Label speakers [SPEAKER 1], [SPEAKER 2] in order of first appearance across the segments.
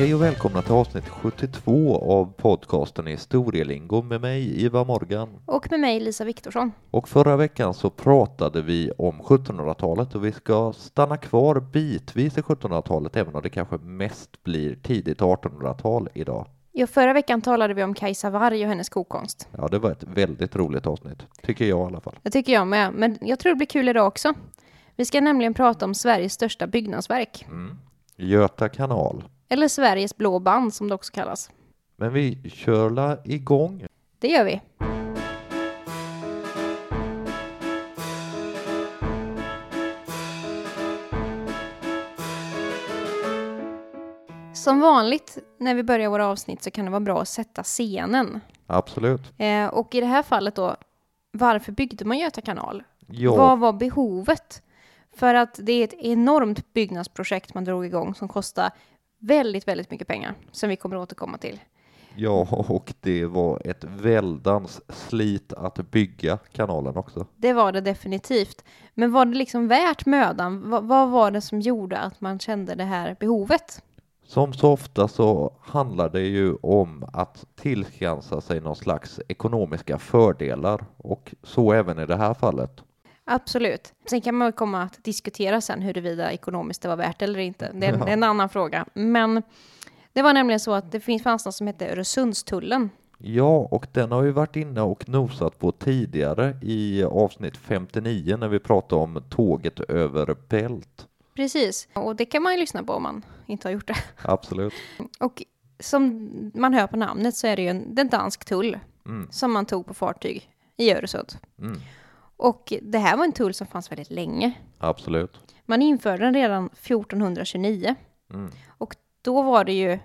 [SPEAKER 1] Hej och välkomna till avsnitt 72 av podcasten Historielingo med mig Iva Morgan.
[SPEAKER 2] Och med mig Lisa Viktorsson.
[SPEAKER 1] Och förra veckan så pratade vi om 1700-talet och vi ska stanna kvar bitvis i 1700-talet även om det kanske mest blir tidigt 1800-tal idag.
[SPEAKER 2] Ja, förra veckan talade vi om Kajsa Warg och hennes kokkonst.
[SPEAKER 1] Ja, det var ett väldigt roligt avsnitt, tycker jag i alla fall.
[SPEAKER 2] Det tycker jag med, men jag tror det blir kul idag också. Vi ska nämligen prata om Sveriges största byggnadsverk.
[SPEAKER 1] Mm. Göta kanal.
[SPEAKER 2] Eller Sveriges blå band som det också kallas.
[SPEAKER 1] Men vi kör la igång.
[SPEAKER 2] Det gör vi. Som vanligt när vi börjar våra avsnitt så kan det vara bra att sätta scenen.
[SPEAKER 1] Absolut.
[SPEAKER 2] Eh, och i det här fallet då, varför byggde man Göta kanal?
[SPEAKER 1] Ja,
[SPEAKER 2] Vad var behovet? För att det är ett enormt byggnadsprojekt man drog igång som kostar väldigt, väldigt mycket pengar som vi kommer att återkomma till.
[SPEAKER 1] ja, och det var ett väldans slit att bygga kanalen också.
[SPEAKER 2] Det var det definitivt. Men var det liksom värt mödan? Va- vad var det som gjorde att man kände det här behovet?
[SPEAKER 1] Som så ofta så handlar det ju om att tillskansa sig någon slags ekonomiska fördelar och så även i det här fallet.
[SPEAKER 2] Absolut. Sen kan man komma att diskutera sen huruvida ekonomiskt det var värt eller inte. Det är,
[SPEAKER 1] Ja.
[SPEAKER 2] det är en annan fråga. Men det var nämligen så att det finns fanns något som hette Öresundstullen.
[SPEAKER 1] Ja, och den har vi varit inne och nosat på tidigare i avsnitt 59 när vi pratade om tåget över Bält.
[SPEAKER 2] Precis. Och det kan man ju lyssna på om man inte har gjort det.
[SPEAKER 1] Absolut.
[SPEAKER 2] Och som man hör på namnet så är det ju en dansk tull
[SPEAKER 1] Mm,
[SPEAKER 2] som man tog på fartyg i Öresund.
[SPEAKER 1] mm,
[SPEAKER 2] Och det här var en tull som fanns väldigt länge.
[SPEAKER 1] absolut.
[SPEAKER 2] Man införde den redan 1429.
[SPEAKER 1] Mm.
[SPEAKER 2] Och då var det ju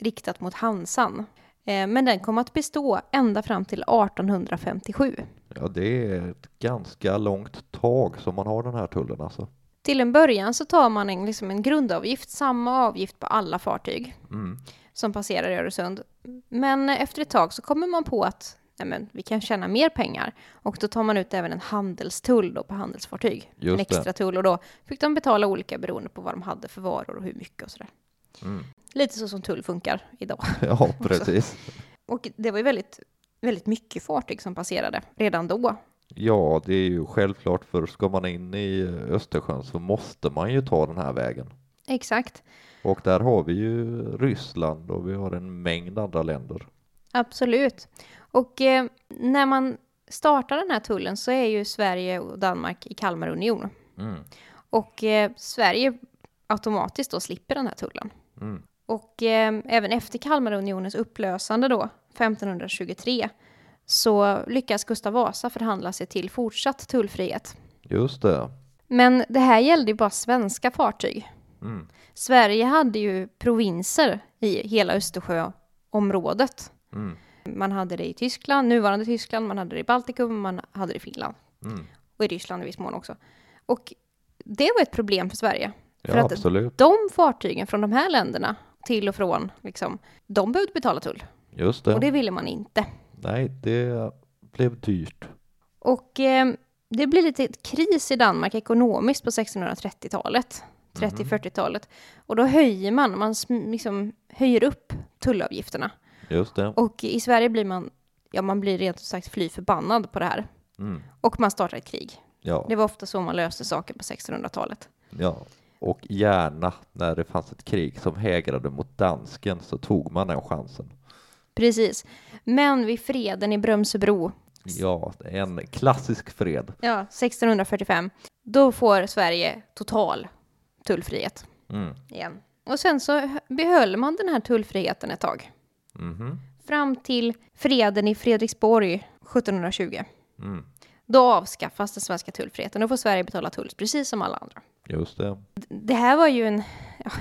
[SPEAKER 2] riktat mot Hansan. Eh, Men den kom att bestå ända fram till 1857.
[SPEAKER 1] Ja, det är ett ganska långt tag som man har den här tullen alltså.
[SPEAKER 2] Till en början så tar man en, liksom en grundavgift, samma avgift på alla fartyg
[SPEAKER 1] Mm.
[SPEAKER 2] som passerar i Öresund. Men efter ett tag så kommer man på att nej men, vi kan tjäna mer pengar och då tar man ut även en handelstull då på handelsfartyg. en
[SPEAKER 1] Just det.
[SPEAKER 2] extra tull och då fick de betala olika beroende på vad de hade för varor och hur mycket och sådär.
[SPEAKER 1] Mm.
[SPEAKER 2] Lite så som tull funkar idag.
[SPEAKER 1] Ja, precis.
[SPEAKER 2] Och det var ju väldigt, väldigt mycket fartyg som passerade redan då.
[SPEAKER 1] Ja, det är ju självklart för ska man in i Östersjön så måste man ju ta den här vägen.
[SPEAKER 2] Exakt,
[SPEAKER 1] Och där har vi ju Ryssland och vi har en mängd andra länder.
[SPEAKER 2] Absolut. Och eh, när man startar den här tullen så är ju Sverige och Danmark i Kalmarunion.
[SPEAKER 1] Mm.
[SPEAKER 2] Och eh, Sverige automatiskt då slipper den här tullen.
[SPEAKER 1] Mm.
[SPEAKER 2] Och eh, även efter Kalmarunionens upplösande då, 1523, så lyckas Gustav Vasa förhandla sig till fortsatt tullfrihet.
[SPEAKER 1] Just det.
[SPEAKER 2] Men det här gällde ju bara svenska fartyg.
[SPEAKER 1] Mm.
[SPEAKER 2] Sverige hade ju provinser i hela Östersjöområdet.
[SPEAKER 1] Mm.
[SPEAKER 2] Man hade det i Tyskland, nuvarande Tyskland, man hade det i Baltikum, man hade det i Finland
[SPEAKER 1] Mm.
[SPEAKER 2] och i Ryssland i viss mån också. Och det var ett problem för Sverige. För
[SPEAKER 1] Ja,
[SPEAKER 2] att
[SPEAKER 1] absolut.
[SPEAKER 2] de fartygen från de här länderna till och från, liksom, de behövde betala tull.
[SPEAKER 1] Just det.
[SPEAKER 2] Och det ville man inte.
[SPEAKER 1] Nej, det blev dyrt.
[SPEAKER 2] Och eh, det blir lite kris i Danmark ekonomiskt på 1630-talet, 30-40-talet. Och då höjer man, man liksom höjer upp tullavgifterna.
[SPEAKER 1] Just det.
[SPEAKER 2] Och i Sverige blir man, ja man blir rent ut sagt fly förbannad på det här.
[SPEAKER 1] Mm.
[SPEAKER 2] Och man startar ett krig.
[SPEAKER 1] Ja,
[SPEAKER 2] Det var ofta så man löste saker på 1600-talet.
[SPEAKER 1] ja. Och gärna när det fanns ett krig som hägrade mot dansken så tog man den chansen.
[SPEAKER 2] Precis. Men vid freden i Brömsebro,
[SPEAKER 1] Ja, en klassisk fred.
[SPEAKER 2] ja, 1645, då får Sverige total tullfrihet
[SPEAKER 1] Mm.
[SPEAKER 2] igen. Och sen så behöll man den här tullfriheten ett tag.
[SPEAKER 1] Mhm.
[SPEAKER 2] Fram till freden i Fredriksborg 1720.
[SPEAKER 1] Mm.
[SPEAKER 2] Då avskaffas den svenska tullfriheten. Då får Sverige betala tull precis som alla andra.
[SPEAKER 1] Just det.
[SPEAKER 2] Det här var ju en,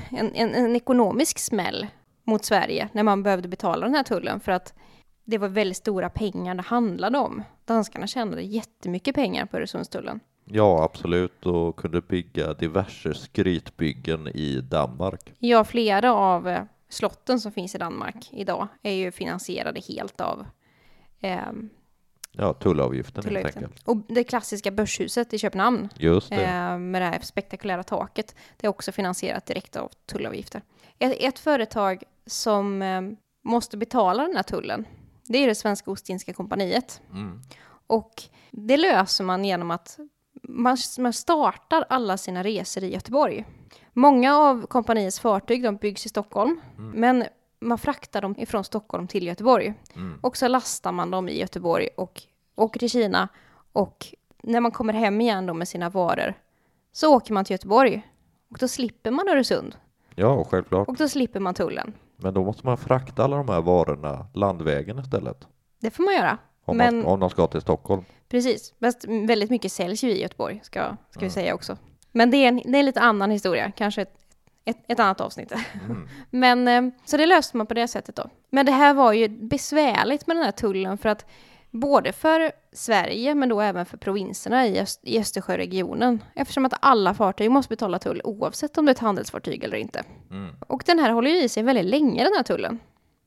[SPEAKER 2] en, en, en ekonomisk smäll mot Sverige när man behövde betala den här tullen för att det var väldigt stora pengar det handlade om. Danskarna tjänade jättemycket pengar på Öresundstullen.
[SPEAKER 1] Ja, absolut. Och kunde bygga diverse skrytbyggen i Danmark.
[SPEAKER 2] Ja, flera av eh, slotten som finns i Danmark idag är ju finansierade helt av, eh,
[SPEAKER 1] Ja, tullavgiften helt
[SPEAKER 2] tullavgiften.
[SPEAKER 1] enkelt.
[SPEAKER 2] Och det klassiska börshuset i Köpenhamn
[SPEAKER 1] Just det.
[SPEAKER 2] eh, med det här spektakulära taket, det är också finansierat direkt av tullavgifter. Ett, ett företag som eh, måste betala den här tullen, det är det svenska Ostindiska kompaniet.
[SPEAKER 1] Mm.
[SPEAKER 2] Och det löser man genom att man, man startar alla sina resor i Göteborg. Många av kompaniets fartyg de byggs i Stockholm, men man fraktar dem ifrån Stockholm till Göteborg.
[SPEAKER 1] Mm.
[SPEAKER 2] Och så lastar man dem i Göteborg och åker till Kina. Och när man kommer hem igen då med sina varor så åker man till Göteborg. Och då slipper man Öresund.
[SPEAKER 1] Ja, självklart.
[SPEAKER 2] Och då slipper man tullen.
[SPEAKER 1] Men då måste man frakta alla de här varorna landvägen istället.
[SPEAKER 2] Det får man göra.
[SPEAKER 1] Om,
[SPEAKER 2] Men-
[SPEAKER 1] man, om de ska till Stockholm.
[SPEAKER 2] Precis, fast väldigt mycket säljs ju i Göteborg, ska, ska vi säga också. Men det är en, det är en lite annan historia, kanske ett, ett, ett annat avsnitt.
[SPEAKER 1] Mm.
[SPEAKER 2] Men, eh, så det löste man på det sättet då. Men det här var ju besvärligt med den här tullen för att både för Sverige, men då även för provinserna i, Öst, i Östersjöregionen, eftersom att alla fartyg måste betala tull oavsett om det är ett handelsfartyg eller inte.
[SPEAKER 1] Mm.
[SPEAKER 2] Och den här håller ju i sig väldigt länge, den här tullen.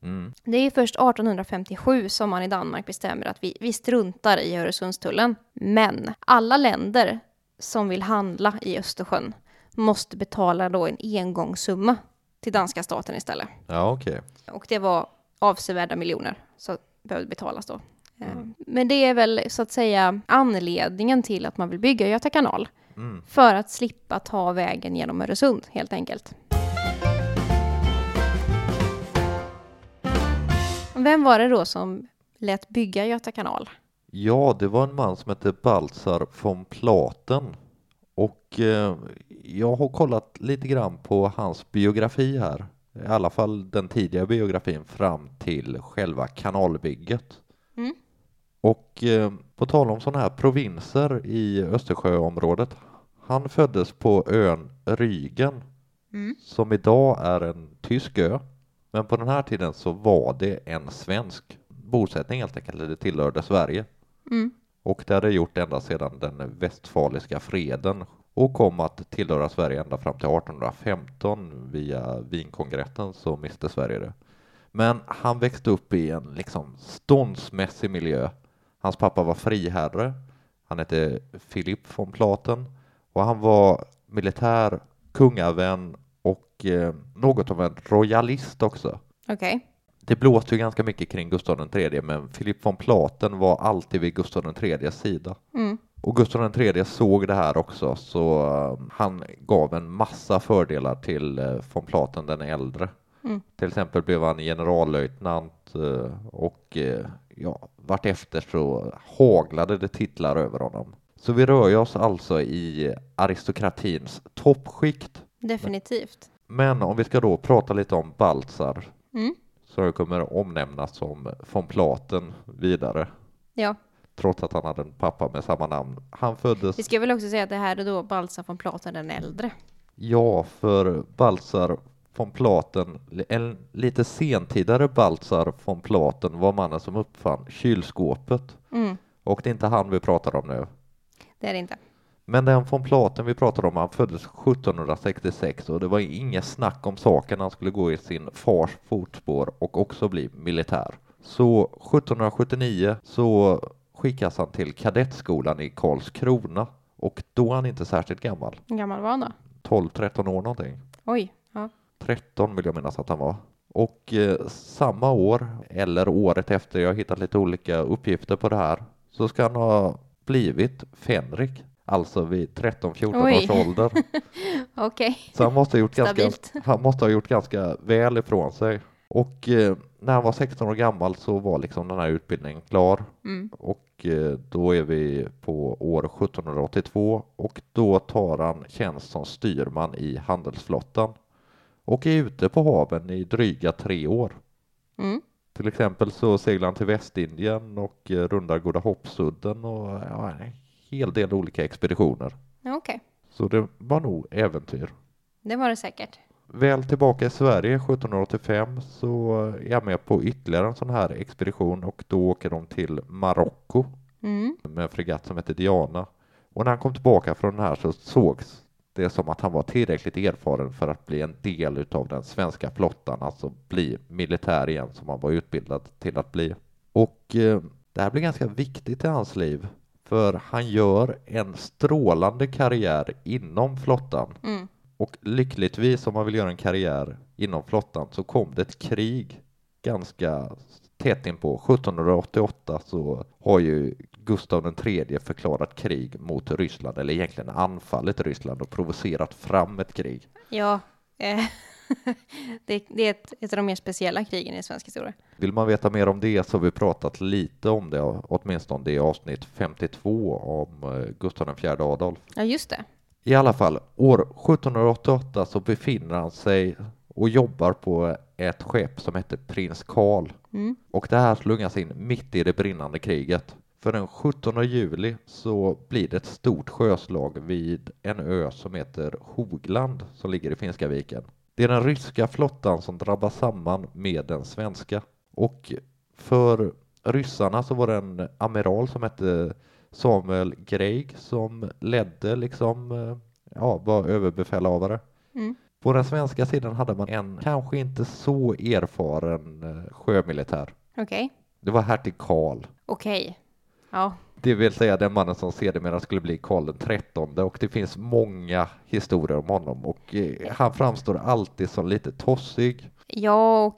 [SPEAKER 1] Mm.
[SPEAKER 2] Det är först 1857 som man i Danmark bestämmer att vi, vi struntar i Öresundstullen. Men alla länder som vill handla i Östersjön måste betala då en engångssumma till danska staten istället.
[SPEAKER 1] Ja, okej.
[SPEAKER 2] Och det var avsevärda miljoner som behövde betalas då. Eh, Men det är väl så att säga anledningen till att man vill bygga Göta kanal.
[SPEAKER 1] Mm.
[SPEAKER 2] För att slippa ta vägen genom Öresund helt enkelt. Vem var det då som lät bygga Göta kanal?
[SPEAKER 1] Ja, det var en man som hette Baltzar von Platen. Och eh, jag har kollat lite grann på hans biografi här. I alla fall den tidiga biografin fram till själva kanalbygget.
[SPEAKER 2] Mm.
[SPEAKER 1] Och eh, på tal om sådana här provinser i Östersjöområdet. Han föddes på ön Rygen
[SPEAKER 2] Mm.
[SPEAKER 1] som idag är en tysk ö. Men på den här tiden så var det en svensk bosättning helt enkelt. Det tillhörde Sverige.
[SPEAKER 2] Mm.
[SPEAKER 1] Och det hade gjort ända sedan den västfaliska freden och kom att tillhöra Sverige ända fram till 1815 via Wienkongressen så miste Sverige det. Men han växte upp i en liksom ståndsmässig miljö. Hans pappa var friherre. Han hette Philipp von Platen och han var militär, kungavän och eh, något av en royalist också.
[SPEAKER 2] Okej.
[SPEAKER 1] Det blåste ju ganska mycket kring Gustav III, men Philipp von Platen var alltid vid Gustav IIIs sida.
[SPEAKER 2] Mm.
[SPEAKER 1] Och Gustav III såg det här också, så eh, han gav en massa fördelar till eh, von Platen den äldre.
[SPEAKER 2] Mm.
[SPEAKER 1] Till exempel blev han generallöjtnant eh, och eh, ja, vartefter så haglade det titlar över honom. Så vi rör oss alltså i aristokratins toppskikt.
[SPEAKER 2] Definitivt.
[SPEAKER 1] Men om vi ska då prata lite om Baltzar
[SPEAKER 2] Mm.
[SPEAKER 1] Så kommer omnämnas som von Platen vidare,
[SPEAKER 2] Ja,
[SPEAKER 1] trots att han hade en pappa med samma namn. Han föddes,
[SPEAKER 2] vi ska väl också säga att det här är då Baltzar von Platen den äldre.
[SPEAKER 1] ja, för Baltzar von Platen, en lite sentidare Baltzar von Platen var mannen som uppfann kylskåpet.
[SPEAKER 2] Mm.
[SPEAKER 1] Och det är inte han vi pratar om nu.
[SPEAKER 2] Det är det inte.
[SPEAKER 1] Men den von Platen vi pratar om, han föddes 1766 och det var inget snack om saken. Han skulle gå i sin fars fotspår och också bli militär. Så 1779 så skickas han till kadettskolan i Karlskrona och då är han inte särskilt gammal.
[SPEAKER 2] Hur gammal var han då?
[SPEAKER 1] 12-13 år någonting.
[SPEAKER 2] Oj, ja.
[SPEAKER 1] 13 vill jag minnas att han var. Och eh, samma år, eller året efter, jag har hittat lite olika uppgifter på det här, så ska han ha blivit fänrik, alltså vid 13-14
[SPEAKER 2] Oj.
[SPEAKER 1] års ålder.
[SPEAKER 2] Okej.
[SPEAKER 1] Så han måste, ha gjort ganska, han måste ha gjort ganska väl ifrån sig. Och eh, när han var 16 år gammal så var liksom den här utbildningen klar.
[SPEAKER 2] Mm.
[SPEAKER 1] Och eh, då är vi på år 1782 och då tar han tjänst som styrman i handelsflottan och är ute på haven i dryga tre år.
[SPEAKER 2] Mm.
[SPEAKER 1] Till exempel så seglar han till Västindien och eh, rundar Goda Hoppsudden och ja, hel del olika expeditioner.
[SPEAKER 2] Okej,
[SPEAKER 1] Så det var nog äventyr.
[SPEAKER 2] det var det säkert.
[SPEAKER 1] Väl tillbaka i Sverige 1785 så är jag med på ytterligare en sån här expedition och då åker de till Marocko
[SPEAKER 2] Mm.
[SPEAKER 1] med en fregatt som heter Diana. Och när han kom tillbaka från den här så sågs det som att han var tillräckligt erfaren för att bli en del utav den svenska flottan, alltså bli militär igen som han var utbildad till att bli. Och eh, Det här blir ganska viktigt i hans liv, för han gör en strålande karriär inom flottan.
[SPEAKER 2] Mm.
[SPEAKER 1] Och lyckligtvis om man vill göra en karriär inom flottan så kom det ett krig ganska tätt in på 1788 så har ju Gustav III förklarat krig mot Ryssland eller egentligen anfallit Ryssland och provocerat fram ett krig.
[SPEAKER 2] Ja, eh, det, det är ett, ett av de mer speciella krigen i svensk historia.
[SPEAKER 1] Vill man veta mer om det så har vi pratat lite om det, åtminstone i avsnitt 52 om eh, Gustav IV Adolf.
[SPEAKER 2] Ja, just det.
[SPEAKER 1] I alla fall, år 1788 så befinner han sig och jobbar på ett skepp som heter Prins Karl.
[SPEAKER 2] Mm.
[SPEAKER 1] Och det här slungas in mitt i det brinnande kriget. För den 17 juli så blir det ett stort sjöslag vid en ö som heter Hogland som ligger i Finska viken. Det är den ryska flottan som drabbas samman med den svenska. Och för ryssarna så var det en amiral som hette Samuel Greig som ledde liksom, eh, ja, var överbefälhavare.
[SPEAKER 2] Mm.
[SPEAKER 1] På den svenska sidan hade man en kanske inte så erfaren eh, sjömilitär.
[SPEAKER 2] Okej.
[SPEAKER 1] Det var hertig Karl.
[SPEAKER 2] Okej. Ja.
[SPEAKER 1] Det vill säga den mannen som sedermera skulle bli Karl trettonde och det finns många historier om honom och eh, han framstår alltid som lite tossig.
[SPEAKER 2] Ja, och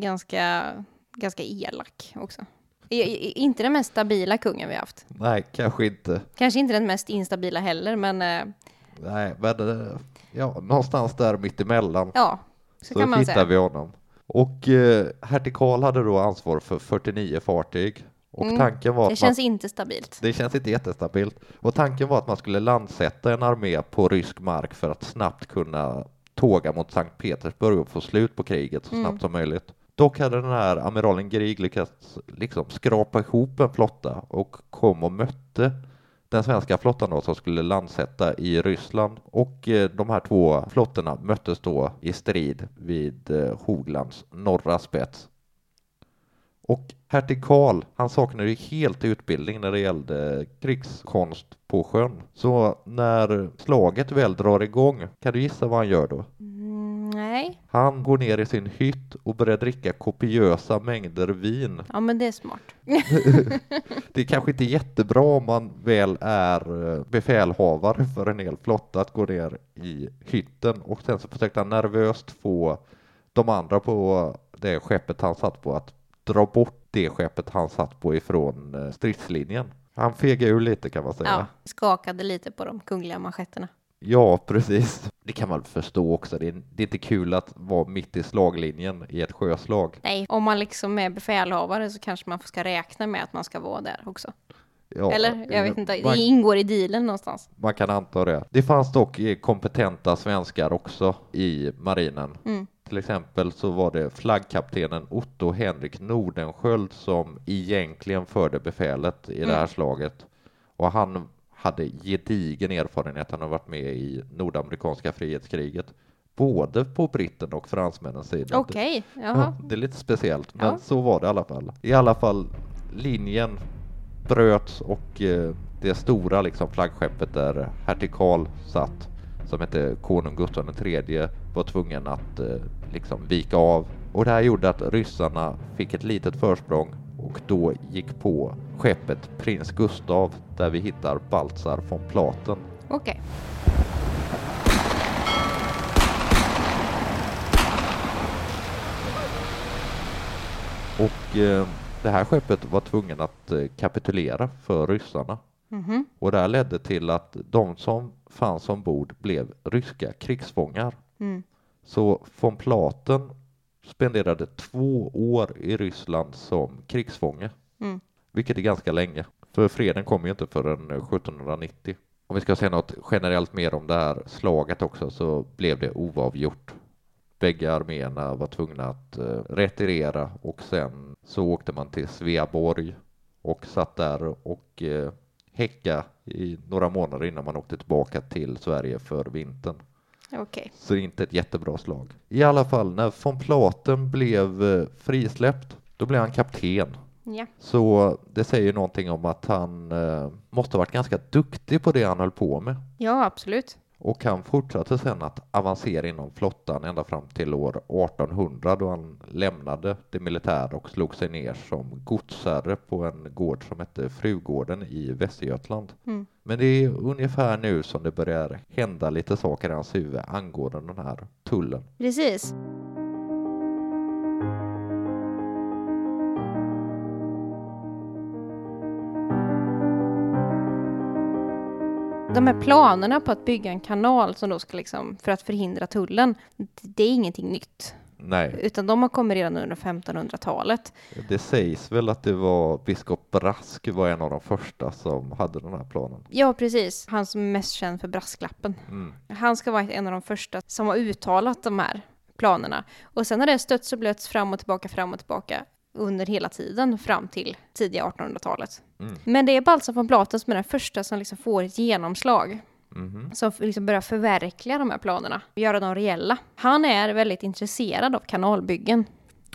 [SPEAKER 2] ganska, ganska elak också. I, inte den mest stabila kungen vi haft.
[SPEAKER 1] Nej, kanske inte.
[SPEAKER 2] Kanske inte den mest instabila heller, men eh,
[SPEAKER 1] Nej, men eh, ja, någonstans där mittemellan
[SPEAKER 2] ja, så,
[SPEAKER 1] så
[SPEAKER 2] kan man
[SPEAKER 1] hittar
[SPEAKER 2] säga.
[SPEAKER 1] vi honom. Och eh, hertig Karl hade då ansvar för 49 fartyg och
[SPEAKER 2] Mm,
[SPEAKER 1] tanken var
[SPEAKER 2] Det
[SPEAKER 1] man
[SPEAKER 2] känns inte stabilt.
[SPEAKER 1] Det känns inte jättestabilt. Och tanken var att man skulle landsätta en armé på rysk mark för att snabbt kunna tåga mot Sankt Petersburg och få slut på kriget så
[SPEAKER 2] Mm.
[SPEAKER 1] snabbt som möjligt. Dock hade den här amiralen Grieg lyckats liksom skrapa ihop en flotta och kom och mötte den svenska flottan då som skulle landsätta i Ryssland och eh, de här två flottorna möttes då i strid vid eh, Hoglands norra spets. Och hertig Karl, han saknade ju helt utbildning när det gällde krigskonst på sjön. Så när slaget väl drar igång, kan du gissa vad han gör då?
[SPEAKER 2] Mm, nej,
[SPEAKER 1] Han går ner i sin hytt och börjar dricka kopiösa mängder vin.
[SPEAKER 2] ja men det är smart.
[SPEAKER 1] Det är kanske inte jättebra om man väl är eh, befälhavare för en hel flotta att gå ner i hytten och sen så försökte han nervöst få de andra på det skeppet han satt på att dra bort det skeppet han satt på ifrån eh, stridslinjen. Han fegade ur lite kan man säga.
[SPEAKER 2] Ja, skakade lite på de kungliga manschetterna.
[SPEAKER 1] Ja, precis. Det kan man förstå också. Det är, det är inte kul att vara mitt i slaglinjen i ett sjöslag.
[SPEAKER 2] Nej, om man liksom är befälhavare så kanske man ska räkna med att man ska vara där också.
[SPEAKER 1] Ja,
[SPEAKER 2] Eller? Jag vet inte,
[SPEAKER 1] Man,
[SPEAKER 2] det ingår i dealen någonstans.
[SPEAKER 1] man kan anta det. Det fanns dock kompetenta svenskar också i marinen.
[SPEAKER 2] Mm.
[SPEAKER 1] Till exempel så var det flaggkaptenen Otto Henrik Nordenskjöld som egentligen förde befälet i det här
[SPEAKER 2] Mm.
[SPEAKER 1] slaget. Och han hade gedigen erfarenhet. Han har varit med i nordamerikanska frihetskriget. Både på britten och fransmännens sida.
[SPEAKER 2] Okej,
[SPEAKER 1] Ja,
[SPEAKER 2] jaha.
[SPEAKER 1] det är lite speciellt, men
[SPEAKER 2] Ja.
[SPEAKER 1] så var det i alla fall. I alla fall, linjen bröts och eh, det stora liksom, flaggskeppet där hertig Karl satt, som hette konung Gustav III, var tvungen att eh, liksom vika av. Och det här gjorde att ryssarna fick ett litet försprång och då gick på skeppet Prins Gustav där vi hittar Baltzar von Platen.
[SPEAKER 2] Okej.
[SPEAKER 1] Och eh, det här skeppet var tvungen att eh, kapitulera för ryssarna.
[SPEAKER 2] Mhm.
[SPEAKER 1] Och det här ledde till att de som fanns ombord blev ryska krigsfångar.
[SPEAKER 2] Mm.
[SPEAKER 1] Så von Platen spenderade två år i Ryssland som krigsfånge,
[SPEAKER 2] Mm.
[SPEAKER 1] vilket är ganska länge. För freden kom ju inte förrän eh, 1790. Om vi ska säga något generellt mer om det här slaget också så blev det oavgjort. Bägge arméerna var tvungna att eh, retirera och sen så åkte man till Sveaborg och satt där och eh, häcka i några månader innan man åkte tillbaka till Sverige för vintern.
[SPEAKER 2] Okej.
[SPEAKER 1] Så det är inte ett jättebra slag. I alla fall, när von Platen blev eh, frisläppt, då blev han kapten.
[SPEAKER 2] Ja.
[SPEAKER 1] Så det säger någonting om att han eh, måste ha varit ganska duktig på det han höll på med.
[SPEAKER 2] ja, absolut.
[SPEAKER 1] Och han fortsatte sedan att avancera inom flottan ända fram till år 1800 då han lämnade det militära och slog sig ner som godsherre på en gård som hette Frugården i Västergötland.
[SPEAKER 2] Mm.
[SPEAKER 1] Men det är ungefär nu som det börjar hända lite saker i hans huvud angående den här tullen.
[SPEAKER 2] Precis. De här planerna på att bygga en kanal som då ska liksom, för att förhindra tullen, det är ingenting nytt.
[SPEAKER 1] Nej,
[SPEAKER 2] Utan de har kommit redan under 1500-talet.
[SPEAKER 1] det sägs väl att det var biskop Brask var en av de första som hade den här planen.
[SPEAKER 2] Ja, precis. Han som är mest känd för brasklappen.
[SPEAKER 1] Mm.
[SPEAKER 2] Han ska vara en av de första som har uttalat de här planerna. Och sen har det stötts och blötts fram och tillbaka, fram och tillbaka under hela tiden fram till tidiga 1800-talet.
[SPEAKER 1] Mm.
[SPEAKER 2] Men det är Baltzar von Platen som är den första som liksom får ett genomslag.
[SPEAKER 1] Mhm.
[SPEAKER 2] Som liksom börjar förverkliga de här planerna, göra dem reella. Han är väldigt intresserad av kanalbyggen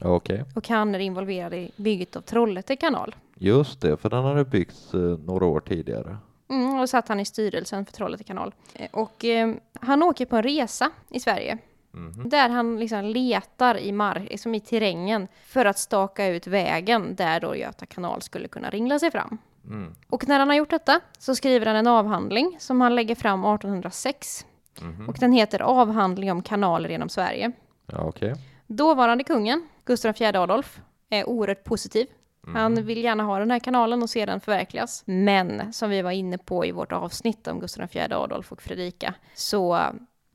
[SPEAKER 1] Okej,
[SPEAKER 2] och han är involverad i bygget av Trollhätte kanal.
[SPEAKER 1] just det, för den hade byggts eh, några år tidigare.
[SPEAKER 2] Mm, och satt han i styrelsen för Trollhätte kanal. Eh, Och eh, han åker på en resa i Sverige
[SPEAKER 1] Mhm.
[SPEAKER 2] Där han liksom letar i mark, liksom i terrängen för att staka ut vägen där då Göta kanal skulle kunna ringla sig fram.
[SPEAKER 1] Mm.
[SPEAKER 2] Och när han har gjort detta så skriver han en avhandling som han lägger fram 1806.
[SPEAKER 1] Mhm.
[SPEAKER 2] Och den heter Avhandling om kanaler genom Sverige.
[SPEAKER 1] Ja, okej.
[SPEAKER 2] Dåvarande kungen, Gustav IV Adolf, är oerhört positiv. Han vill gärna ha den här kanalen och se den förverkligas. Men som vi var inne på i vårt avsnitt om Gustav IV Adolf och Fredrika så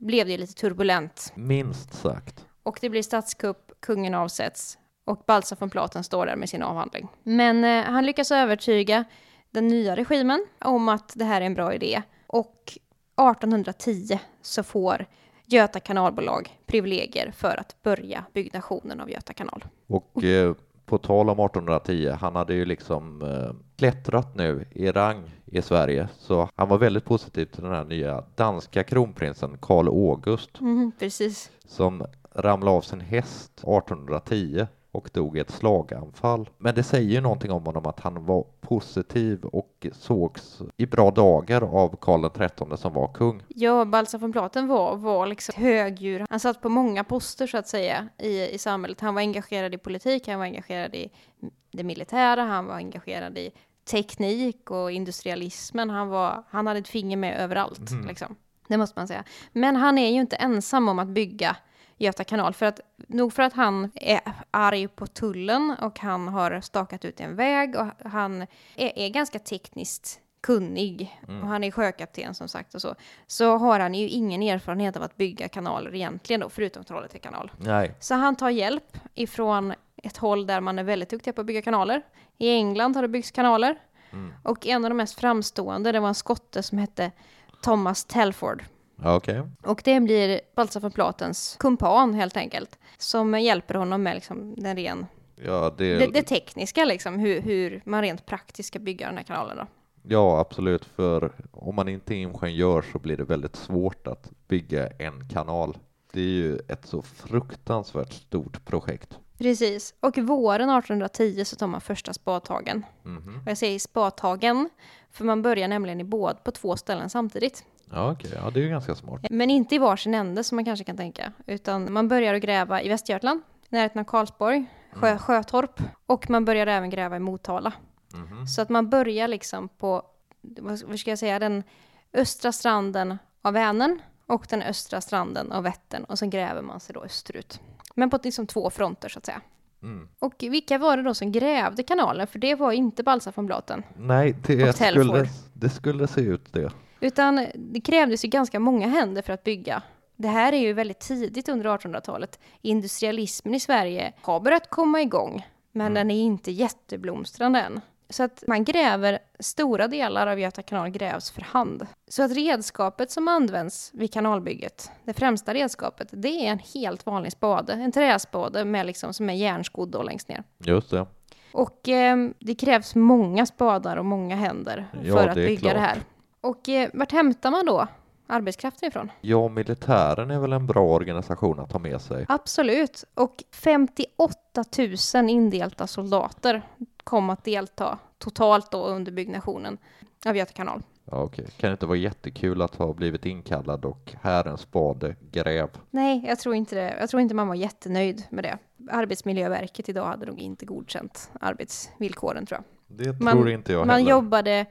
[SPEAKER 2] blev det lite turbulent
[SPEAKER 1] Minst sagt.
[SPEAKER 2] och det blir statskupp, kungen avsätts och Baltzar von Platen står där med sin avhandling. Men eh, han lyckas övertyga den nya regimen om att det här är en bra idé och 1810 så får Göta kanalbolag privilegier för att börja byggnationen av Göta kanal.
[SPEAKER 1] Och eh, på tal om 1810, han hade ju liksom eh, klättrat nu i rang i Sverige, så han var väldigt positiv till den här nya danska kronprinsen Karl August.
[SPEAKER 2] Mhm, precis.
[SPEAKER 1] som ramlade av sin häst 1810 och dog i ett slaganfall. Men det säger ju någonting om honom att han var positiv och sågs i bra dagar av Karl XIII som var kung.
[SPEAKER 2] Ja, Baltzar von Platen var, var liksom högdjur. Han satt på många poster så att säga i, i samhället. Han var engagerad i politik, han var engagerad i det militära, han var engagerad i teknik och industrialismen. Han, var, han hade ett finger med överallt. Liksom. Det måste man säga. Men han är ju inte ensam om att bygga Göta kanal. För att, nog för att han är arg på tullen och han har stakat ut en väg och han är, är ganska tekniskt kunnig och han är sjökapten som sagt och så. Så har han ju ingen erfarenhet av att bygga kanaler egentligen då, förutom Trollhätte kanal.
[SPEAKER 1] Nej,
[SPEAKER 2] Så han tar hjälp ifrån ett håll där man är väldigt duktiga på att bygga kanaler. I England har det byggts kanaler. Och en av de mest framstående, det var en skotte som hette Thomas Telford.
[SPEAKER 1] Okej.
[SPEAKER 2] Och det blir Baltzar von Platens kumpan helt enkelt. Som hjälper honom med liksom den ren,
[SPEAKER 1] Ja, det,
[SPEAKER 2] det, det tekniska liksom, hur, hur man rent praktiskt ska bygga den här kanalen då.
[SPEAKER 1] ja, absolut, för om man inte är ingenjör så blir det väldigt svårt att bygga en kanal. Det är ju ett så fruktansvärt stort projekt.
[SPEAKER 2] Precis. Och våren 1810 så tar man första spadtagen.
[SPEAKER 1] Mhm.
[SPEAKER 2] Och jag säger spadtagen, för man börjar nämligen i båd på två ställen samtidigt.
[SPEAKER 1] Ja, okej, ja, det är ju ganska smart.
[SPEAKER 2] Men inte i varsin ände som man kanske kan tänka, utan man börjar att gräva i Västergötland, i närheten av Karlsborg, Sjö, Sjötorp, och man börjar även gräva i Motala.
[SPEAKER 1] Mhm.
[SPEAKER 2] Så att man börjar liksom på, vad ska jag säga, den östra stranden av Vänern och den östra stranden av Vättern och sen gräver man sig då österut. Men på liksom två fronter så att säga.
[SPEAKER 1] Mm.
[SPEAKER 2] Och vilka var det då som grävde kanalen? För det var inte Baltzar von Blaten.
[SPEAKER 1] Nej, det skulle, det skulle se ut det.
[SPEAKER 2] Utan det krävdes ju ganska många händer för att bygga. Det här är ju väldigt tidigt under 1800-talet. Industrialismen i Sverige har börjat komma igång, men den är inte jätteblomstrande än. Så att man gräver, stora delar av Göta kanal grävs för hand. Så att redskapet som används vid kanalbygget, det främsta redskapet, det är en helt vanlig spade. En träspade med liksom, som är järnskodd då längst ner.
[SPEAKER 1] Just det.
[SPEAKER 2] Och eh, det krävs många spadar och många händer
[SPEAKER 1] Ja,
[SPEAKER 2] för att
[SPEAKER 1] det
[SPEAKER 2] bygga det
[SPEAKER 1] klart.
[SPEAKER 2] här. Och eh, vart hämtar man då arbetskraften ifrån?
[SPEAKER 1] Ja, militären är väl en bra organisation att ha med sig.
[SPEAKER 2] Absolut. Och 58 000 indelta soldater kom att delta totalt då under byggnationen av Göta kanal.
[SPEAKER 1] Ja, okej. Kan det inte vara jättekul att ha blivit inkallad och här en spade, gräv?
[SPEAKER 2] Nej, jag tror inte det. Jag tror inte man var jättenöjd med det. Arbetsmiljöverket idag hade nog inte godkänt arbetsvillkoren tror jag.
[SPEAKER 1] Det
[SPEAKER 2] Man-
[SPEAKER 1] tror inte jag
[SPEAKER 2] Man
[SPEAKER 1] heller.
[SPEAKER 2] jobbade, ja,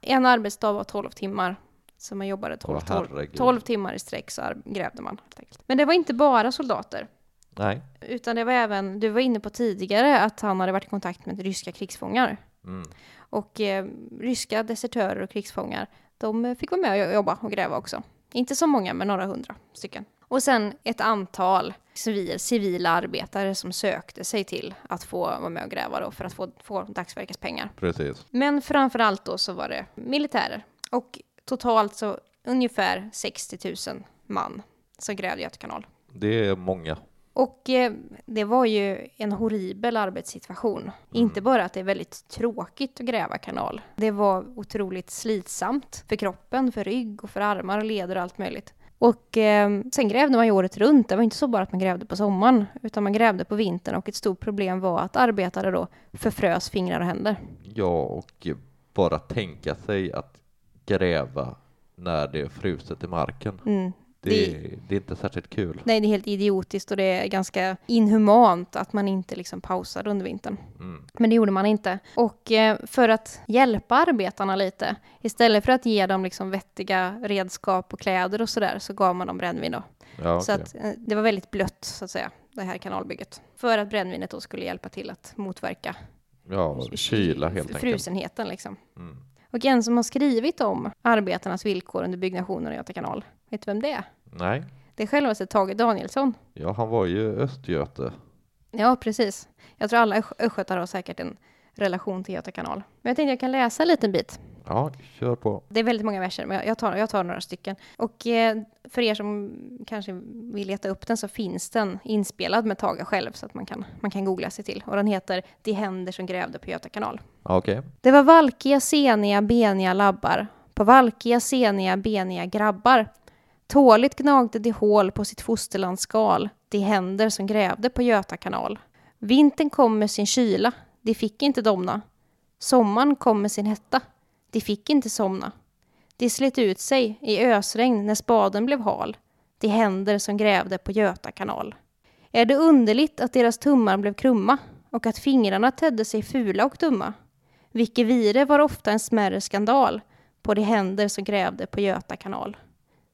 [SPEAKER 2] en arbetsdag var 12 timmar. Så man jobbade 12,
[SPEAKER 1] Åh,
[SPEAKER 2] 12,
[SPEAKER 1] herregud.
[SPEAKER 2] 12 timmar i sträck så grävde man. Men det var inte bara soldater.
[SPEAKER 1] Nej.
[SPEAKER 2] Utan det var även, du var inne på tidigare att han hade varit i kontakt med ryska krigsfångar.
[SPEAKER 1] Mm.
[SPEAKER 2] Och eh, ryska desertörer och krigsfångar, de eh, fick vara med och jobba och gräva också. Inte så många, men några hundra stycken. Och sen ett antal civil, civila arbetare som sökte sig till att få vara med och gräva då för att få, få dagsverkespengar.
[SPEAKER 1] Precis.
[SPEAKER 2] Men framför allt då så var det militärer. Och totalt så ungefär 60 000 man som grävde Göta kanal.
[SPEAKER 1] Det är många.
[SPEAKER 2] Och eh, det var ju en horribel arbetssituation. Inte bara att det är väldigt tråkigt att gräva kanal. Det var otroligt slitsamt för kroppen, för rygg och för armar och leder och allt möjligt. Och eh, sen grävde man ju året runt. Det var inte så bara att man grävde på sommaren, utan man grävde på vintern och ett stort problem var att arbetare då förfrös fingrar och händer.
[SPEAKER 1] Ja, och bara tänka sig att gräva när det är fruset i marken.
[SPEAKER 2] Mm.
[SPEAKER 1] Det,
[SPEAKER 2] Det-
[SPEAKER 1] det är inte särskilt kul.
[SPEAKER 2] Nej, det är helt idiotiskt och det är ganska inhumant att man inte liksom pausade under vintern.
[SPEAKER 1] Mm.
[SPEAKER 2] Men det gjorde man inte. Och eh, för att hjälpa arbetarna lite, istället för att ge dem liksom vettiga redskap och kläder och sådär, så gav man dem brännvin då.
[SPEAKER 1] Ja,
[SPEAKER 2] Så
[SPEAKER 1] okej.
[SPEAKER 2] att eh, det var väldigt blött, så att säga, det här kanalbygget. För att brännvinet då skulle hjälpa till att motverka
[SPEAKER 1] ja, kyla helt enkelt.
[SPEAKER 2] frusenheten liksom.
[SPEAKER 1] Mm.
[SPEAKER 2] Och en som har skrivit om arbetarnas villkor under byggnationen av Göta kanal, vet du vem det är?
[SPEAKER 1] Nej,
[SPEAKER 2] Det är självaste Tage Danielsson.
[SPEAKER 1] ja, han var ju östgöte.
[SPEAKER 2] Ja, precis. Jag tror alla östgö- östgötar har säkert en relation till Göta kanal. Men jag tänkte jag kan läsa en liten bit.
[SPEAKER 1] Ja, kör på.
[SPEAKER 2] Det är väldigt många verser, men jag tar, jag tar några stycken. Och eh, för er som kanske vill leta upp den så finns den inspelad med Tage själv så att man kan, man kan googla sig till. Och den heter De händer som grävde på Göta kanal.
[SPEAKER 1] Okej.
[SPEAKER 2] Det var valkiga, seniga, beniga labbar på valkiga, seniga, beniga grabbar. Tåligt gnagde de hål på sitt fosterlands skal, de händer som grävde på Göta kanal. Vintern kom med sin kyla, de fick inte domna. Sommaren kom med sin hetta, de fick inte somna. De slet ut sig i ösregn när spaden blev hal, de händer som grävde på Göta kanal. Är det underligt att deras tummar blev krumma och att fingrarna tedde sig fula och dumma? Vilke vire var ofta en smärre skandal på de händer som grävde på Göta kanal.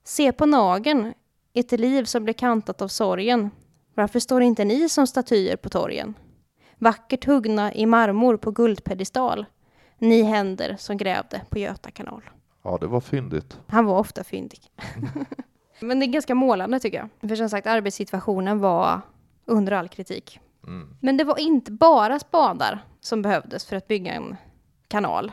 [SPEAKER 2] Se på nagen, ett liv som blev kantat av sorgen. Varför står inte ni som statyer på torgen? Vackert huggna i marmor på guldpedestal. Ni händer som grävde på Göta kanal.
[SPEAKER 1] Ja, det var fyndigt.
[SPEAKER 2] Han var ofta fyndig. Men det är ganska målande tycker jag. För som sagt, arbetssituationen var under all kritik.
[SPEAKER 1] Mm.
[SPEAKER 2] Men det var inte bara spadar som behövdes för att bygga en kanal.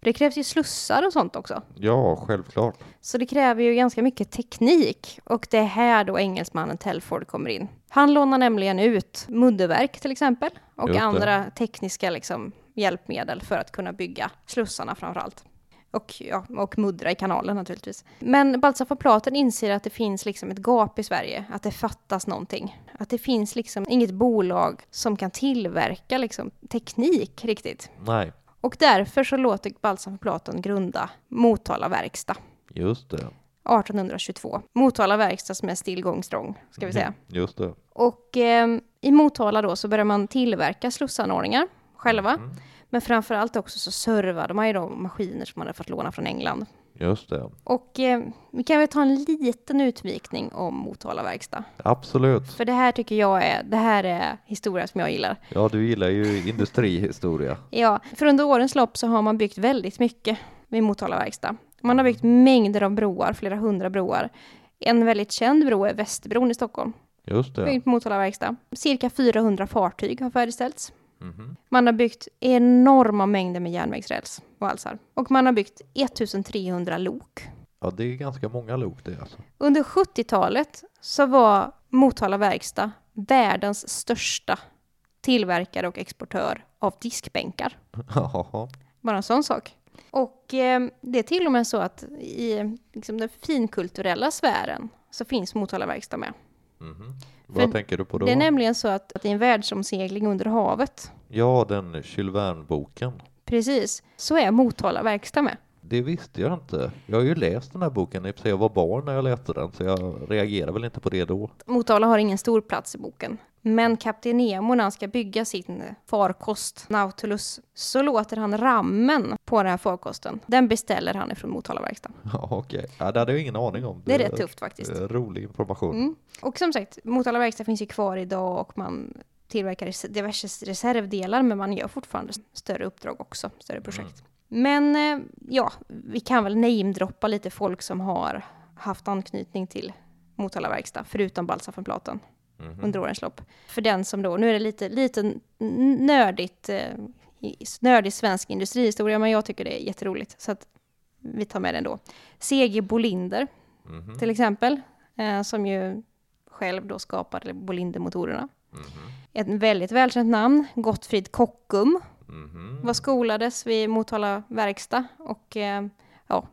[SPEAKER 2] Det krävs ju slussar och sånt också.
[SPEAKER 1] Ja, självklart.
[SPEAKER 2] Så det kräver ju ganska mycket teknik. Och det är här då engelsmannen Telford kommer in. Han lånar nämligen ut mudderverk till exempel. Och andra tekniska liksom, hjälpmedel för att kunna bygga slussarna framför allt. Och, ja, och muddra i kanalen naturligtvis. Men Baltzar von Platen inser att det finns liksom ett gap i Sverige, att det fattas någonting. Att det finns liksom inget bolag som kan tillverka liksom teknik riktigt.
[SPEAKER 1] Nej,
[SPEAKER 2] Och därför så låter Baltzar von Platen grunda Motala verkstad
[SPEAKER 1] just det.
[SPEAKER 2] 1822. Motala verkstad som är still going strong, ska vi säga.
[SPEAKER 1] Mm, Just det.
[SPEAKER 2] Och eh, i Motala då så börjar man tillverka slussanordningar själva.
[SPEAKER 1] Mm.
[SPEAKER 2] Men framför allt också så servade man ju de maskiner som man hade fått låna från England.
[SPEAKER 1] Just det.
[SPEAKER 2] Och eh, vi kan väl ta en liten utvikning om Motala verkstad.
[SPEAKER 1] Absolut.
[SPEAKER 2] För det här tycker jag är, det här är historia som jag gillar.
[SPEAKER 1] Ja, du gillar ju industrihistoria.
[SPEAKER 2] Ja, för under årens lopp så har man byggt väldigt mycket vid Motala verkstad. Man har byggt mängder av broar, flera hundra broar. En väldigt känd bro är Västerbron i Stockholm.
[SPEAKER 1] Just det.
[SPEAKER 2] Byggt på Motala verkstad. Cirka 400 fartyg har färdigställts.
[SPEAKER 1] Mhm.
[SPEAKER 2] Man har byggt enorma mängder med järnvägsräls och valsar. Och man har byggt 1300 lok.
[SPEAKER 1] Ja, det är ganska många lok det alltså.
[SPEAKER 2] Under 70-talet så var Motala verkstad världens största tillverkare och exportör av diskbänkar. Bara en sån sak. Och eh, det är till och med så att i liksom, den finkulturella sfären så finns Motala verkstad med.
[SPEAKER 1] Mhm.
[SPEAKER 2] För
[SPEAKER 1] Vad tänker du på då?
[SPEAKER 2] Det är nämligen så att, att i en världsomsegling under havet,
[SPEAKER 1] Ja, den Jules Verne-boken.
[SPEAKER 2] precis, så är Motala verkstad med.
[SPEAKER 1] det visste jag inte. Jag har ju läst den här boken, i och jag var barn när jag läste den, så jag reagerade väl inte på det då.
[SPEAKER 2] Motala har ingen stor plats i boken. Men Kapten Nemo när han ska bygga sin farkost Nautilus så låter han rammen på den här farkosten. Den beställer han ifrån Motala verkstad.
[SPEAKER 1] Ja, okej. Ja, det hade jag ingen aning om.
[SPEAKER 2] Det är rätt tufft faktiskt.
[SPEAKER 1] eh, Rolig information.
[SPEAKER 2] Mm. Och som sagt, Motala verkstad finns ju kvar idag och man tillverkar diverse reservdelar men man gör fortfarande större uppdrag också, större projekt. Men eh, ja, vi kan väl namedroppa lite folk som har haft anknytning till Motala verkstad, förutom Balsa von Platen
[SPEAKER 1] Mhm.
[SPEAKER 2] under årens lopp. För den som då, nu är det lite, lite nördigt, eh, nördig svensk industrihistoria, men jag tycker det är jätteroligt, så att vi tar med den då. C.G. Bolinder,
[SPEAKER 1] Mhm.
[SPEAKER 2] till exempel, eh, som ju själv då skapade Bolindermotorerna.
[SPEAKER 1] Mhm.
[SPEAKER 2] Ett väldigt välkänt namn, Gottfrid Kockum,
[SPEAKER 1] Mhm.
[SPEAKER 2] var skolades vid Motala verkstad och eh, ja,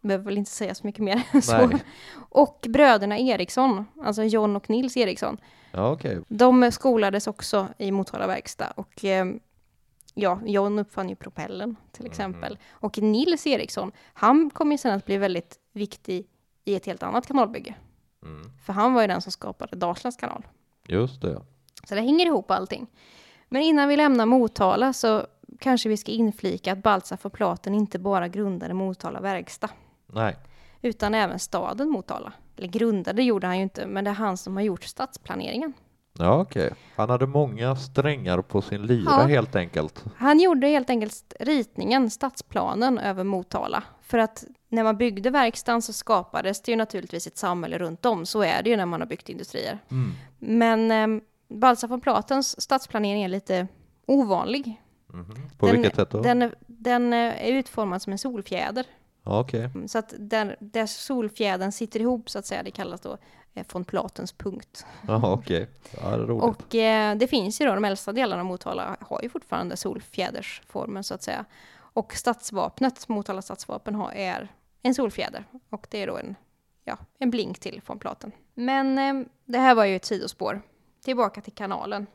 [SPEAKER 2] behöver väl inte säga så mycket mer. så.
[SPEAKER 1] Nej.
[SPEAKER 2] Och bröderna Eriksson, alltså John och Nils Eriksson,
[SPEAKER 1] Ja, okej.
[SPEAKER 2] de skolades också i Motala verkstad och eh, ja, John uppfann ju propellen till exempel. Och Nils Eriksson, han kom ju sen att bli väldigt viktig i ett helt annat kanalbygge.
[SPEAKER 1] Mm.
[SPEAKER 2] För han var ju den som skapade Dalslands kanal.
[SPEAKER 1] Just det.
[SPEAKER 2] Så det hänger ihop allting. Men innan vi lämnar Motala så kanske vi ska inflika att Baltzar von Platen inte bara grundade Motala verkstad,
[SPEAKER 1] Nej.
[SPEAKER 2] utan även staden Motala. Eller grundade gjorde han ju inte, men det är han som har gjort stadsplaneringen.
[SPEAKER 1] Ja, okej. Han hade många strängar på sin lyra
[SPEAKER 2] Ja.
[SPEAKER 1] helt enkelt.
[SPEAKER 2] Han gjorde helt enkelt ritningen, stadsplanen över Motala. För att när man byggde verkstaden så skapades det ju naturligtvis ett samhälle runt om. Så är det ju när man har byggt industrier.
[SPEAKER 1] Mm.
[SPEAKER 2] Men eh, Baltzar von Platens stadsplanering är lite ovanlig.
[SPEAKER 1] Mhm. På
[SPEAKER 2] Den-
[SPEAKER 1] vilket sätt då?
[SPEAKER 2] Den, den eh, är utformad som en solfjäder.
[SPEAKER 1] Okej.
[SPEAKER 2] Mm, Så att där, där solfjädern sitter ihop så att säga, det kallas då eh, von Platens punkt.
[SPEAKER 1] Ja, okej. Ja, det.
[SPEAKER 2] Och eh, det finns ju då, de äldsta delarna av Motala har ju fortfarande solfjädersformen så att säga. Och stadsvapnet, Motala stadsvapen, har, är en solfjäder. Och det är då en, ja, en blink till von Platen. Men eh, det här var ju ett sidospår. Tillbaka till kanalen.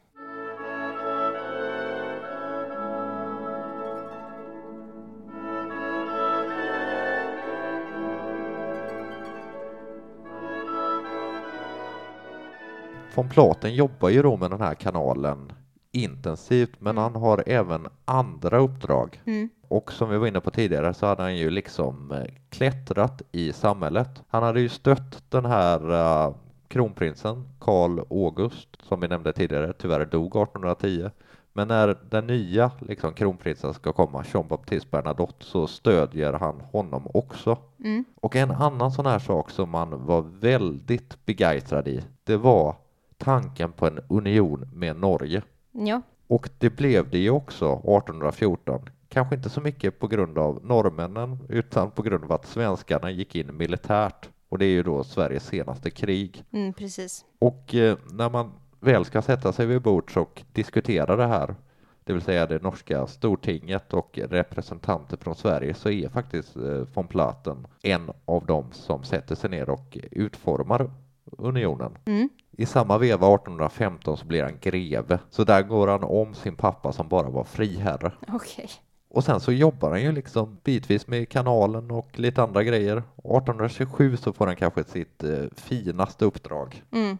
[SPEAKER 1] Von Platen jobbar ju då med den här kanalen intensivt, men han har även andra uppdrag.
[SPEAKER 2] Mm.
[SPEAKER 1] Och som vi var inne på tidigare så hade han ju liksom eh, klättrat i samhället. Han hade ju stött den här eh, kronprinsen Karl August som vi nämnde tidigare, tyvärr dog 1810. Men när den nya liksom, kronprinsen ska komma, Jean Baptiste Bernadotte, så stödjer han honom också.
[SPEAKER 2] Mm.
[SPEAKER 1] Och en annan sån här sak som man var väldigt begeistrad i, det var tanken på en union med Norge.
[SPEAKER 2] Ja,
[SPEAKER 1] Och det blev det ju också 1814. Kanske inte så mycket på grund av norrmännen utan på grund av att svenskarna gick in militärt. Och det är ju då Sveriges senaste krig.
[SPEAKER 2] mm, precis.
[SPEAKER 1] Och eh, när man väl ska sätta sig vid bords och diskutera det här, det vill säga det norska stortinget och representanter från Sverige, så är faktiskt eh, von Platen en av dem som sätter sig ner och utformar unionen.
[SPEAKER 2] Mm.
[SPEAKER 1] I samma veva 1815 så blir han greve, så där går han om sin pappa som bara var friherre.
[SPEAKER 2] Okej.
[SPEAKER 1] Och sen så jobbar han ju liksom bitvis med kanalen och lite andra grejer. 1827 så får han kanske sitt eh, finaste uppdrag.
[SPEAKER 2] Mm.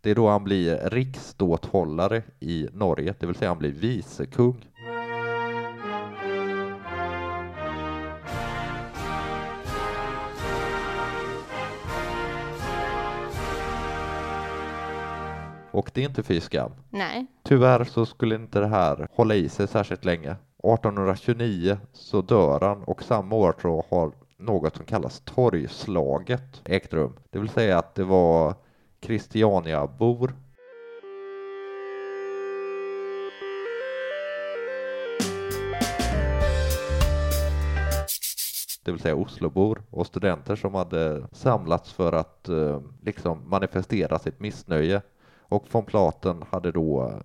[SPEAKER 1] Det är då han blir riksståthållare i Norge, det vill säga han blir vicekung. Och det är inte fy skam.
[SPEAKER 2] Nej.
[SPEAKER 1] Tyvärr så skulle inte det här hålla i sig särskilt länge. 1829 så dör han och samma år så har något som kallas torgslaget ägt rum. Det vill säga att det var Christianiabor det vill säga Oslobor och studenter som hade samlats för att eh, liksom manifestera sitt missnöje. Och von Platen hade då eh,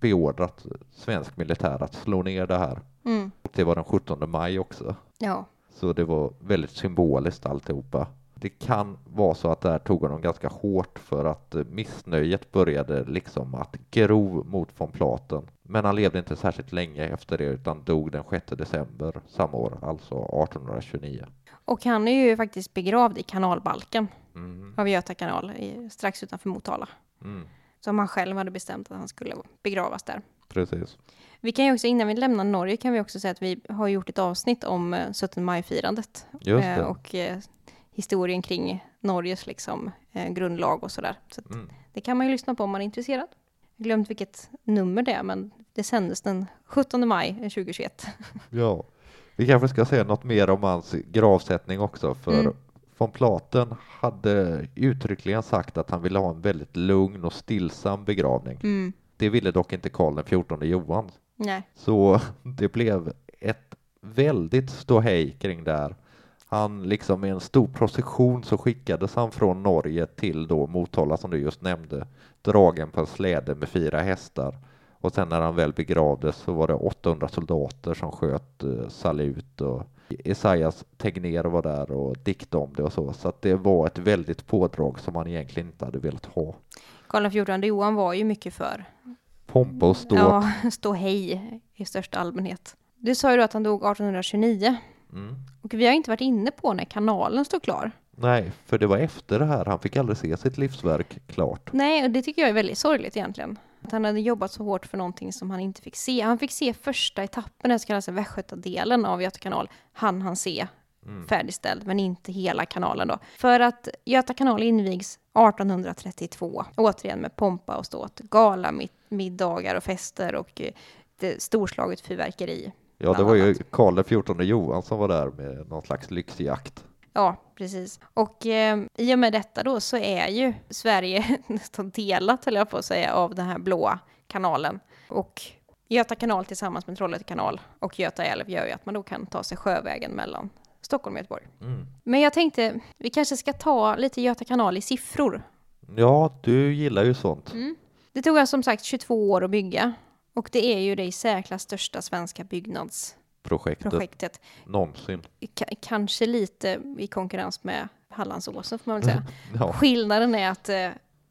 [SPEAKER 1] beordrat svensk militär att slå ner det här.
[SPEAKER 2] Mm.
[SPEAKER 1] Det var den 17 maj också.
[SPEAKER 2] Ja.
[SPEAKER 1] Så det var väldigt symboliskt alltihopa. Det kan vara så att det här tog honom ganska hårt för att eh, missnöjet började liksom att gro mot von Platen Men han levde inte särskilt länge efter det utan dog den 6 december samma år, alltså 1829.
[SPEAKER 2] Och han är ju faktiskt begravd i kanalbalken
[SPEAKER 1] Mm.
[SPEAKER 2] av Göta kanal strax utanför Motala.
[SPEAKER 1] Mm.
[SPEAKER 2] Som han själv hade bestämt att han skulle begravas där.
[SPEAKER 1] Precis.
[SPEAKER 2] Vi kan ju också, innan vi lämnar Norge, kan vi också säga att vi har gjort ett avsnitt om eh, 17 maj-firandet.
[SPEAKER 1] Just
[SPEAKER 2] Eh,
[SPEAKER 1] det.
[SPEAKER 2] och eh, historien kring Norges liksom, eh, grundlag och sådär. Så
[SPEAKER 1] Mm.
[SPEAKER 2] det kan man ju lyssna på om man är intresserad. Jag glömt vilket nummer det är, men det sändes den 17 maj 2021.
[SPEAKER 1] Ja. Vi kanske ska säga något mer om hans gravsättning också, för
[SPEAKER 2] Mm.
[SPEAKER 1] Von Platen hade uttryckligen sagt att han ville ha en väldigt lugn och stillsam begravning.
[SPEAKER 2] Mm.
[SPEAKER 1] Det ville dock inte Karl den XIV Johan.
[SPEAKER 2] Nej.
[SPEAKER 1] Så det blev ett väldigt ståhej kring det här. Han liksom i en stor procession så skickades han från Norge till då Motala som du just nämnde, dragen på en släde med fyra hästar. Och sen när han väl begravdes så var det 800 soldater som sköt eh, salut och Esaias Tegnér var där och diktade om det och så. Så att det var ett väldigt pådrag som han egentligen inte hade velat ha.
[SPEAKER 2] Karl XIV Johan var ju mycket för
[SPEAKER 1] Pompa och ståt.
[SPEAKER 2] ja, stå hej i största allmänhet. Du sa ju då att han dog 1829
[SPEAKER 1] Mm.
[SPEAKER 2] och vi har inte varit inne på när kanalen stod klar.
[SPEAKER 1] Nej, för det var efter det här. Han fick aldrig se sitt livsverk klart.
[SPEAKER 2] Nej, och det tycker jag är väldigt sorgligt egentligen. Att han hade jobbat så hårt för någonting som han inte fick se. Han fick se första etappen, den så kallade Västgötadelen av Göta kanal, han han se
[SPEAKER 1] Mm.
[SPEAKER 2] färdigställd, men inte hela kanalen då. För att Göta kanal invigs 1832, återigen med pompa och ståt, gala, mid- middagar och fester och eh, storslaget fyrverkeri.
[SPEAKER 1] Ja, det var ju. Karl XIV Johan som var där med någon slags lyxjakt.
[SPEAKER 2] Ja, precis. Och eh, i och med detta då så är ju Sverige nästan delat, höll jag på att säga, av den här blåa kanalen. Och Göta kanal tillsammans med Trollhätte kanal och Göta älv gör ju att man då kan ta sig sjövägen mellan Stockholm och Göteborg.
[SPEAKER 1] Mm.
[SPEAKER 2] Men jag tänkte, vi kanske ska ta lite Göta kanal i siffror.
[SPEAKER 1] Ja, du gillar ju sånt.
[SPEAKER 2] Mm. Det tog alltså som sagt 22 år att bygga. Och det är ju det i särklass största svenska byggnadsprojektet.
[SPEAKER 1] Projektet någonsin.
[SPEAKER 2] Ka- kanske lite i konkurrens med Hallandsåsen får man väl säga.
[SPEAKER 1] Ja.
[SPEAKER 2] Skillnaden är att eh,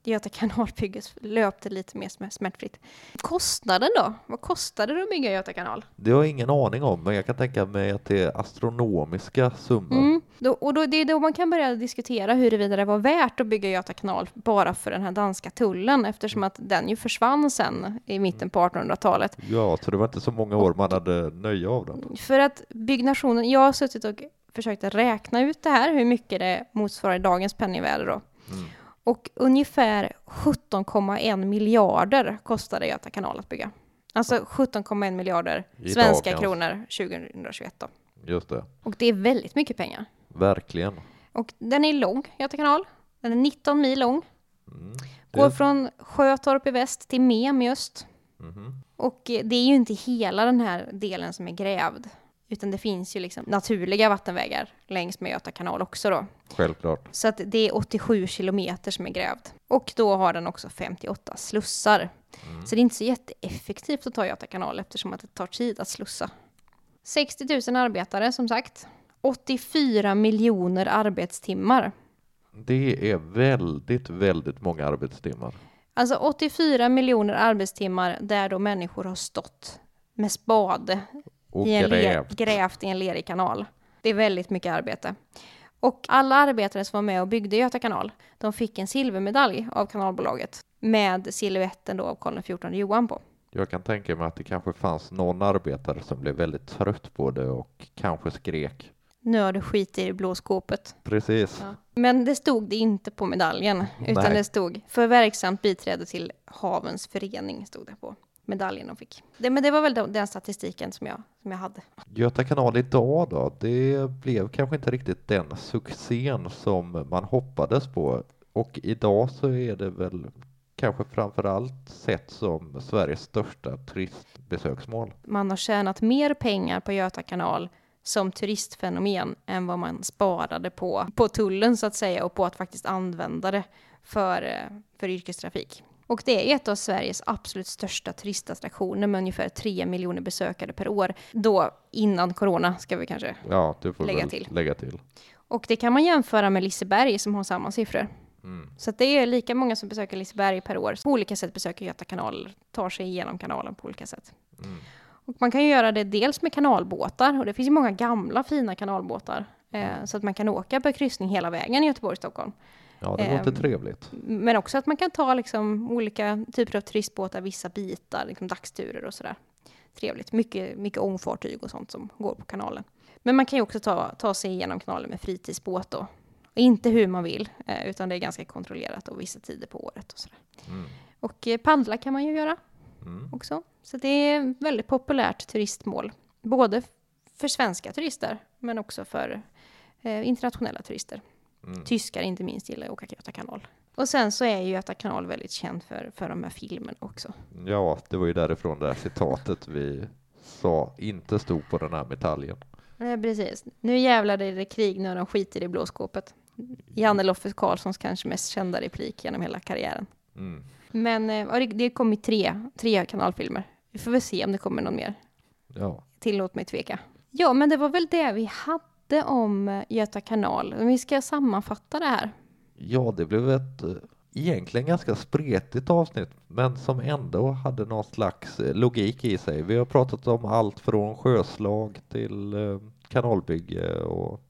[SPEAKER 2] Göta kanalbygget löpte lite mer sm- smärtfritt. Kostnaden då? Vad kostade det att bygga Göta kanal?
[SPEAKER 1] Det har jag ingen aning om, men jag kan tänka mig att det är astronomiska summor.
[SPEAKER 2] Mm. Då, och då, det är då man kan börja diskutera huruvida det var värt att bygga Göta kanal bara för den här danska tullen eftersom att den ju försvann sen i mitten på 1800-talet.
[SPEAKER 1] Ja, så det var inte så många år man hade nöje av den.
[SPEAKER 2] För att byggnationen, jag har suttit och försökt räkna ut det här, hur mycket det motsvarar dagens penningvärde då.
[SPEAKER 1] Mm.
[SPEAKER 2] Och ungefär 17,1 miljarder kostade Göta kanal att bygga. Alltså 17,1 miljarder
[SPEAKER 1] I
[SPEAKER 2] svenska
[SPEAKER 1] dagens.
[SPEAKER 2] kronor 2021 då.
[SPEAKER 1] Just det.
[SPEAKER 2] Och det är väldigt mycket pengar.
[SPEAKER 1] Verkligen.
[SPEAKER 2] Och den är lång, Göta kanal. Den är 19 mil lång.
[SPEAKER 1] Mm.
[SPEAKER 2] Går
[SPEAKER 1] Det,
[SPEAKER 2] från Sjötorp i väst till Mem i öst.
[SPEAKER 1] Mhm.
[SPEAKER 2] Och det är ju inte hela den här delen som är grävd. Utan det finns ju liksom naturliga vattenvägar längs med Göta kanal också då.
[SPEAKER 1] Självklart.
[SPEAKER 2] Så att det är 87 kilometer som är grävd. Och då har den också 58 slussar.
[SPEAKER 1] Mm.
[SPEAKER 2] Så det är inte så jätteeffektivt att ta Göta kanal eftersom att det tar tid att slussa. 60 000 arbetare som sagt. 84 miljoner arbetstimmar.
[SPEAKER 1] Det är väldigt, väldigt många arbetstimmar.
[SPEAKER 2] Alltså 84 miljoner arbetstimmar där då människor har stått med spade
[SPEAKER 1] Och
[SPEAKER 2] i en
[SPEAKER 1] grävt.
[SPEAKER 2] grävt i en lerig kanal. Det är väldigt mycket arbete. Och alla arbetare som var med och byggde Göta kanal, de fick en silvermedalj av kanalbolaget med siluetten då av Karl XIV Johan på.
[SPEAKER 1] Jag kan tänka mig att det kanske fanns någon arbetare som blev väldigt trött på det och kanske skrek.
[SPEAKER 2] Nu har du skit i det blå skåpet.
[SPEAKER 1] Precis.
[SPEAKER 2] Men det stod det inte på medaljen, utan
[SPEAKER 1] Nej.
[SPEAKER 2] det stod för verksamt biträde till Havens förening, stod det på medaljen de fick. Det, men det var väl den, den statistiken som jag, som jag hade.
[SPEAKER 1] Göta kanal idag då, det blev kanske inte riktigt den succén som man hoppades på. Och idag så är det väl kanske framför allt sett som Sveriges största turistbesöksmål.
[SPEAKER 2] Man har tjänat mer pengar på Göta kanal som turistfenomen än vad man sparade på, på tullen så att säga och på att faktiskt använda det för, eh, för yrkestrafik. Och det är ett av Sveriges absolut största turistattraktioner med ungefär 3 miljoner besökare per år. Då innan corona ska vi kanske.
[SPEAKER 1] Ja, du får
[SPEAKER 2] Lägga
[SPEAKER 1] väl
[SPEAKER 2] till.
[SPEAKER 1] lägga till.
[SPEAKER 2] Och det kan man jämföra med Liseberg som har samma siffror.
[SPEAKER 1] Mm.
[SPEAKER 2] Så det är lika många som besöker Liseberg per år. På olika sätt besöker Göta kanal, tar sig igenom kanalen på olika sätt.
[SPEAKER 1] Mm.
[SPEAKER 2] Och man kan ju göra det dels med kanalbåtar, och det finns ju många gamla fina kanalbåtar. Eh, så att man kan åka på kryssning hela vägen i Göteborg-Stockholm.
[SPEAKER 1] Ja, det låter
[SPEAKER 2] Ehm,
[SPEAKER 1] trevligt.
[SPEAKER 2] Men också att man kan ta liksom olika typer av turistbåtar, vissa bitar, liksom dagsturer och sådär. Trevligt. Mycket, mycket ångfartyg och sånt som går på kanalen. Men man kan ju också ta, ta sig igenom kanalen med fritidsbåt då. Och inte hur man vill, eh, utan det är ganska kontrollerat och vissa tider på året och sådär.
[SPEAKER 1] Mm.
[SPEAKER 2] Och eh, paddla kan man ju göra
[SPEAKER 1] Mm.
[SPEAKER 2] också. Så det är väldigt populärt turistmål. Både för svenska turister, men också för eh, internationella turister.
[SPEAKER 1] Mm.
[SPEAKER 2] Tyskar inte minst gillar att åka Göta kanal. Och sen så är ju Göta kanal väldigt känd för, för de här filmerna också.
[SPEAKER 1] Ja, det var ju därifrån det här citatet vi sa inte stod på den här medaljen.
[SPEAKER 2] Eh, precis. Nu jävlar är det krig när de skiter i blåskåpet. Janne Loffe Karlssons kanske mest kända replik genom hela karriären.
[SPEAKER 1] Mm.
[SPEAKER 2] Men eh, det, det kom ju tre, tre kanalfilmer. Vi får väl se om det kommer någon mer.
[SPEAKER 1] Ja,
[SPEAKER 2] Tillåt mig tveka. Ja, men det var väl det vi hade om eh, Göta kanal. Vi ska sammanfatta det här.
[SPEAKER 1] ja, det blev ett eh, egentligen ganska spretigt avsnitt, men som ändå hade någon slags eh, logik i sig. Vi har pratat om allt från sjöslag till kanalbygge och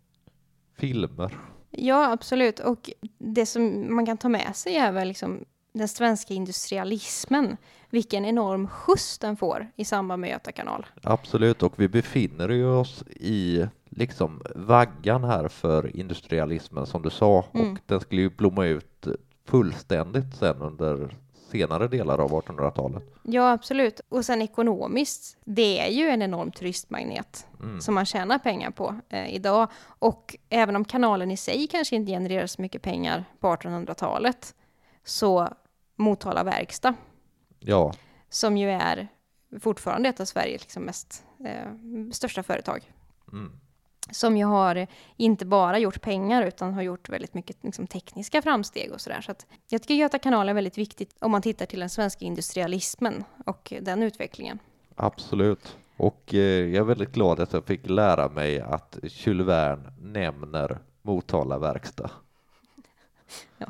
[SPEAKER 1] filmer.
[SPEAKER 2] Ja, absolut. Och det som man kan ta med sig är väl liksom den svenska industrialismen. Vilken enorm skjuts den får i samband med Göta kanal.
[SPEAKER 1] Absolut, och vi befinner oss i liksom vaggan här för industrialismen som du sa
[SPEAKER 2] Mm.
[SPEAKER 1] och den skulle ju blomma ut fullständigt sen under senare delar av 1800-talet.
[SPEAKER 2] Ja, absolut. Och sen ekonomiskt, det är ju en enorm turistmagnet
[SPEAKER 1] Mm.
[SPEAKER 2] som man tjänar pengar på eh, idag. Och även om kanalen i sig kanske inte genererar så mycket pengar på 1800-talet, så Motala verkstad,
[SPEAKER 1] Ja,
[SPEAKER 2] som ju är fortfarande ett av Sveriges liksom mest eh, största företag,
[SPEAKER 1] mm.
[SPEAKER 2] Som ju har inte bara gjort pengar utan har gjort väldigt mycket liksom, tekniska framsteg och sådär. Så att jag tycker Göta kanal är väldigt viktigt om man tittar till den svenska industrialismen och den utvecklingen.
[SPEAKER 1] absolut. Och eh, jag är väldigt glad att jag fick lära mig att Jules Verne nämner Motala verkstad.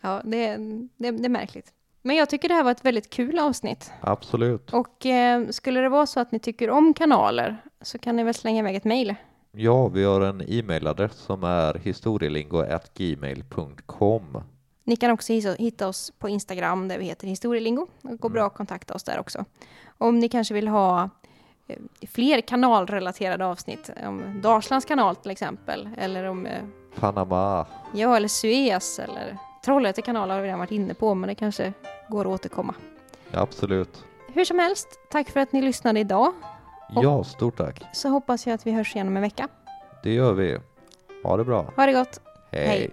[SPEAKER 2] Ja, det, det, det är märkligt. Men jag tycker det här var ett väldigt kul avsnitt.
[SPEAKER 1] Absolut.
[SPEAKER 2] Och eh, skulle det vara så att ni tycker om kanaler så kan ni väl slänga iväg ett mejl.
[SPEAKER 1] Ja, vi har en e-mailadress som är historielingo.gmail.com.
[SPEAKER 2] Ni kan också hitta oss på Instagram där vi heter Historielingo. Det går bra att kontakta oss där också. Om ni kanske vill ha eh, fler kanalrelaterade avsnitt, om Dalslands kanal till exempel, eller om, eh,
[SPEAKER 1] Panama.
[SPEAKER 2] ja, eller Suez, eller Trollhätte kanal har vi redan varit inne på, men det kanske går att återkomma.
[SPEAKER 1] Ja, absolut.
[SPEAKER 2] Hur som helst, tack för att ni lyssnade idag. Och-
[SPEAKER 1] Ja, stort tack.
[SPEAKER 2] Så hoppas jag att vi hörs igen om en vecka.
[SPEAKER 1] Det gör vi. Ha det bra.
[SPEAKER 2] Ha det gott!
[SPEAKER 1] Hej.
[SPEAKER 2] Hej.